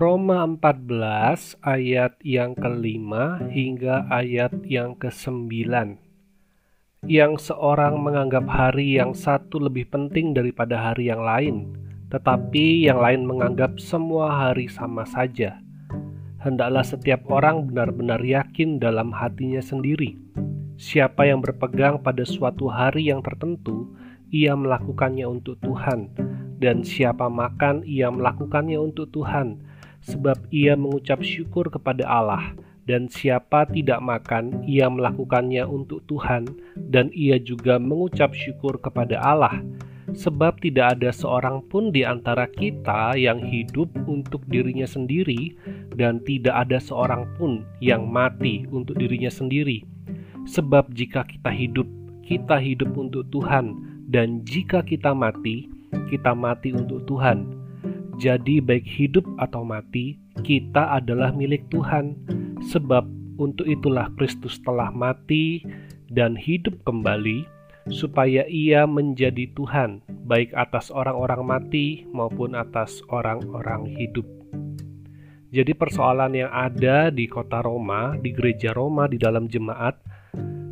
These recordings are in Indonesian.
Roma 14 ayat yang kelima hingga ayat yang kesembilan. Yang seorang menganggap hari yang satu lebih penting daripada hari yang lain, tetapi yang lain menganggap semua hari sama saja. Hendaklah setiap orang benar-benar yakin dalam hatinya sendiri. Siapa yang berpegang pada suatu hari yang tertentu, ia melakukannya untuk Tuhan, dan siapa makan, ia melakukannya untuk Tuhan sebab ia mengucap syukur kepada Allah, dan siapa tidak makan, ia melakukannya untuk Tuhan, dan ia juga mengucap syukur kepada Allah, sebab tidak ada seorang pun di antara kita yang hidup untuk dirinya sendiri, dan tidak ada seorang pun yang mati untuk dirinya sendiri. Sebab jika kita hidup, kita hidup untuk Tuhan, dan jika kita mati, kita mati untuk Tuhan jadi, baik hidup atau mati, kita adalah milik Tuhan, sebab untuk itulah Kristus telah mati dan hidup kembali, supaya Ia menjadi Tuhan, baik atas orang-orang mati maupun atas orang-orang hidup. Jadi, persoalan yang ada di kota Roma, di gereja Roma, di dalam jemaat,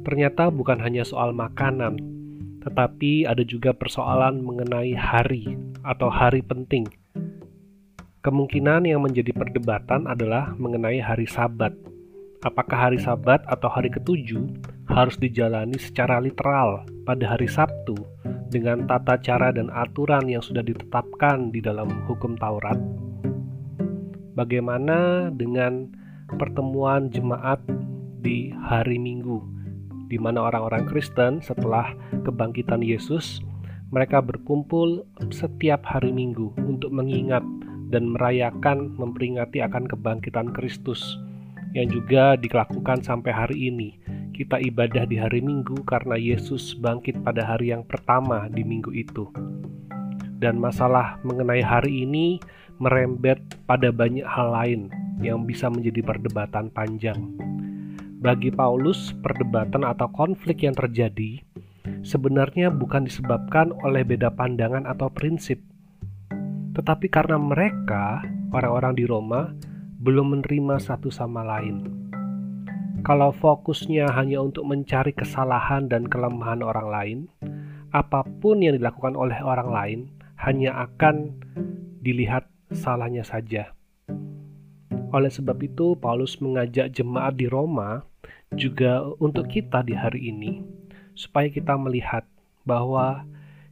ternyata bukan hanya soal makanan, tetapi ada juga persoalan mengenai hari atau hari penting Kemungkinan yang menjadi perdebatan adalah mengenai hari Sabat. Apakah hari Sabat atau hari ketujuh harus dijalani secara literal pada hari Sabtu dengan tata cara dan aturan yang sudah ditetapkan di dalam hukum Taurat? Bagaimana dengan pertemuan jemaat di hari Minggu, di mana orang-orang Kristen setelah kebangkitan Yesus mereka berkumpul setiap hari Minggu untuk mengingat dan merayakan memperingati akan kebangkitan Kristus yang juga dilakukan sampai hari ini. Kita ibadah di hari Minggu karena Yesus bangkit pada hari yang pertama di minggu itu. Dan masalah mengenai hari ini merembet pada banyak hal lain yang bisa menjadi perdebatan panjang. Bagi Paulus, perdebatan atau konflik yang terjadi sebenarnya bukan disebabkan oleh beda pandangan atau prinsip, tetapi karena mereka, orang-orang di Roma, belum menerima satu sama lain. Kalau fokusnya hanya untuk mencari kesalahan dan kelemahan orang lain, apa pun yang dilakukan oleh orang lain hanya akan dilihat salahnya saja. Oleh sebab itu, Paulus mengajak jemaat di Roma juga untuk kita di hari ini, supaya kita melihat bahwa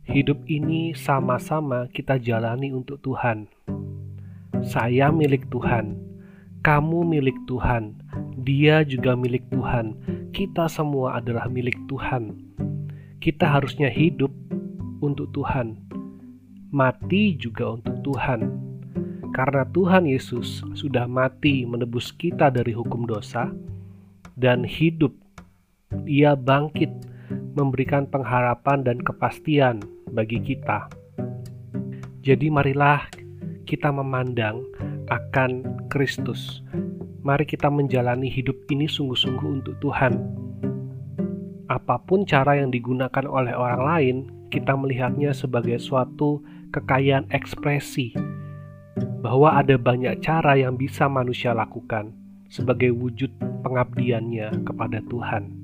Hidup ini sama-sama kita jalani untuk Tuhan. Saya milik Tuhan, kamu milik Tuhan, dia juga milik Tuhan. Kita semua adalah milik Tuhan. Kita harusnya hidup untuk Tuhan, mati juga untuk Tuhan. Karena Tuhan Yesus sudah mati menebus kita dari hukum dosa dan hidup, Ia bangkit memberikan pengharapan dan kepastian bagi kita. Jadi, marilah kita memandang akan Kristus. Mari kita menjalani hidup ini sungguh-sungguh untuk Tuhan. Apa pun cara yang digunakan oleh orang lain, kita melihatnya sebagai suatu kekayaan ekspresi bahwa ada banyak cara yang bisa manusia lakukan sebagai wujud pengabdiannya kepada Tuhan.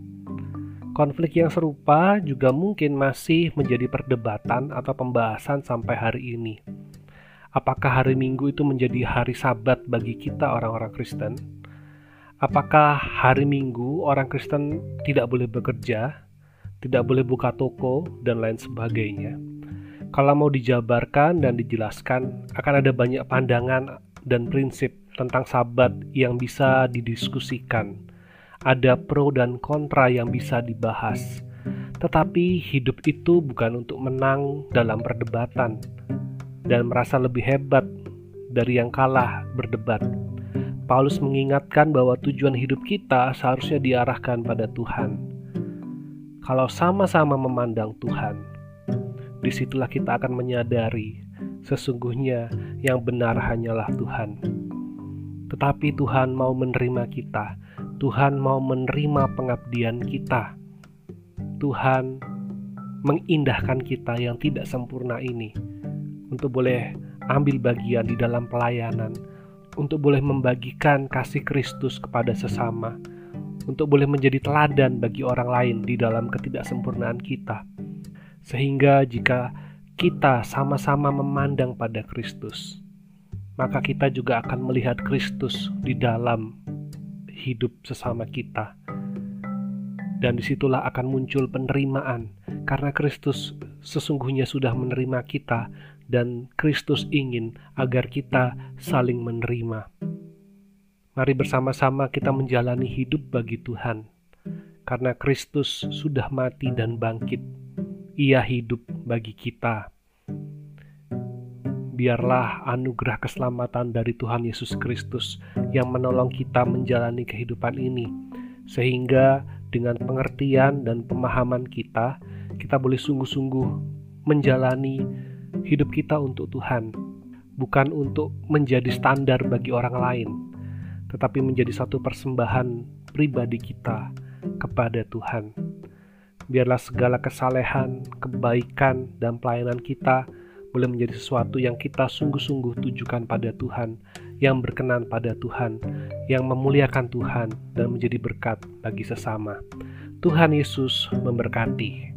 Konflik yang serupa juga mungkin masih menjadi perdebatan atau pembahasan sampai hari ini. Apakah hari Minggu itu menjadi hari Sabat bagi kita, orang-orang Kristen? Apakah hari Minggu orang Kristen tidak boleh bekerja, tidak boleh buka toko, dan lain sebagainya? Kalau mau dijabarkan dan dijelaskan, akan ada banyak pandangan dan prinsip tentang Sabat yang bisa didiskusikan ada pro dan kontra yang bisa dibahas. Tetapi hidup itu bukan untuk menang dalam perdebatan dan merasa lebih hebat dari yang kalah berdebat. Paulus mengingatkan bahwa tujuan hidup kita seharusnya diarahkan pada Tuhan. Kalau sama-sama memandang Tuhan, di situlah kita akan menyadari sesungguhnya yang benar hanyalah Tuhan. Tetapi Tuhan mau menerima kita Tuhan mau menerima pengabdian kita. Tuhan mengindahkan kita yang tidak sempurna ini untuk boleh ambil bagian di dalam pelayanan. untuk boleh membagikan kasih Kristus kepada sesama, untuk boleh menjadi teladan bagi orang lain di dalam ketidaksempurnaan kita, sehingga jika kita sama-sama memandang pada Kristus, maka kita juga akan melihat Kristus di dalam hidup sesama kita. Dan di situlah akan muncul penerimaan, karena Kristus sesungguhnya sudah menerima kita dan Kristus ingin agar kita saling menerima. Mari bersama-sama kita menjalani hidup bagi Tuhan, karena Kristus sudah mati dan bangkit. Ia hidup bagi kita. Biarlah anugerah keselamatan dari Tuhan Yesus Kristus yang menolong kita menjalani kehidupan ini, sehingga dengan pengertian dan pemahaman kita, kita boleh sungguh-sungguh menjalani hidup kita untuk Tuhan, bukan untuk menjadi standar bagi orang lain, tetapi menjadi satu persembahan pribadi kita kepada Tuhan. Biarlah segala kesalehan, kebaikan, dan pelayanan kita boleh menjadi sesuatu yang kita sungguh-sungguh tujukan pada Tuhan, yang berkenan pada Tuhan, yang memuliakan Tuhan, dan menjadi berkat bagi sesama. Tuhan Yesus memberkati.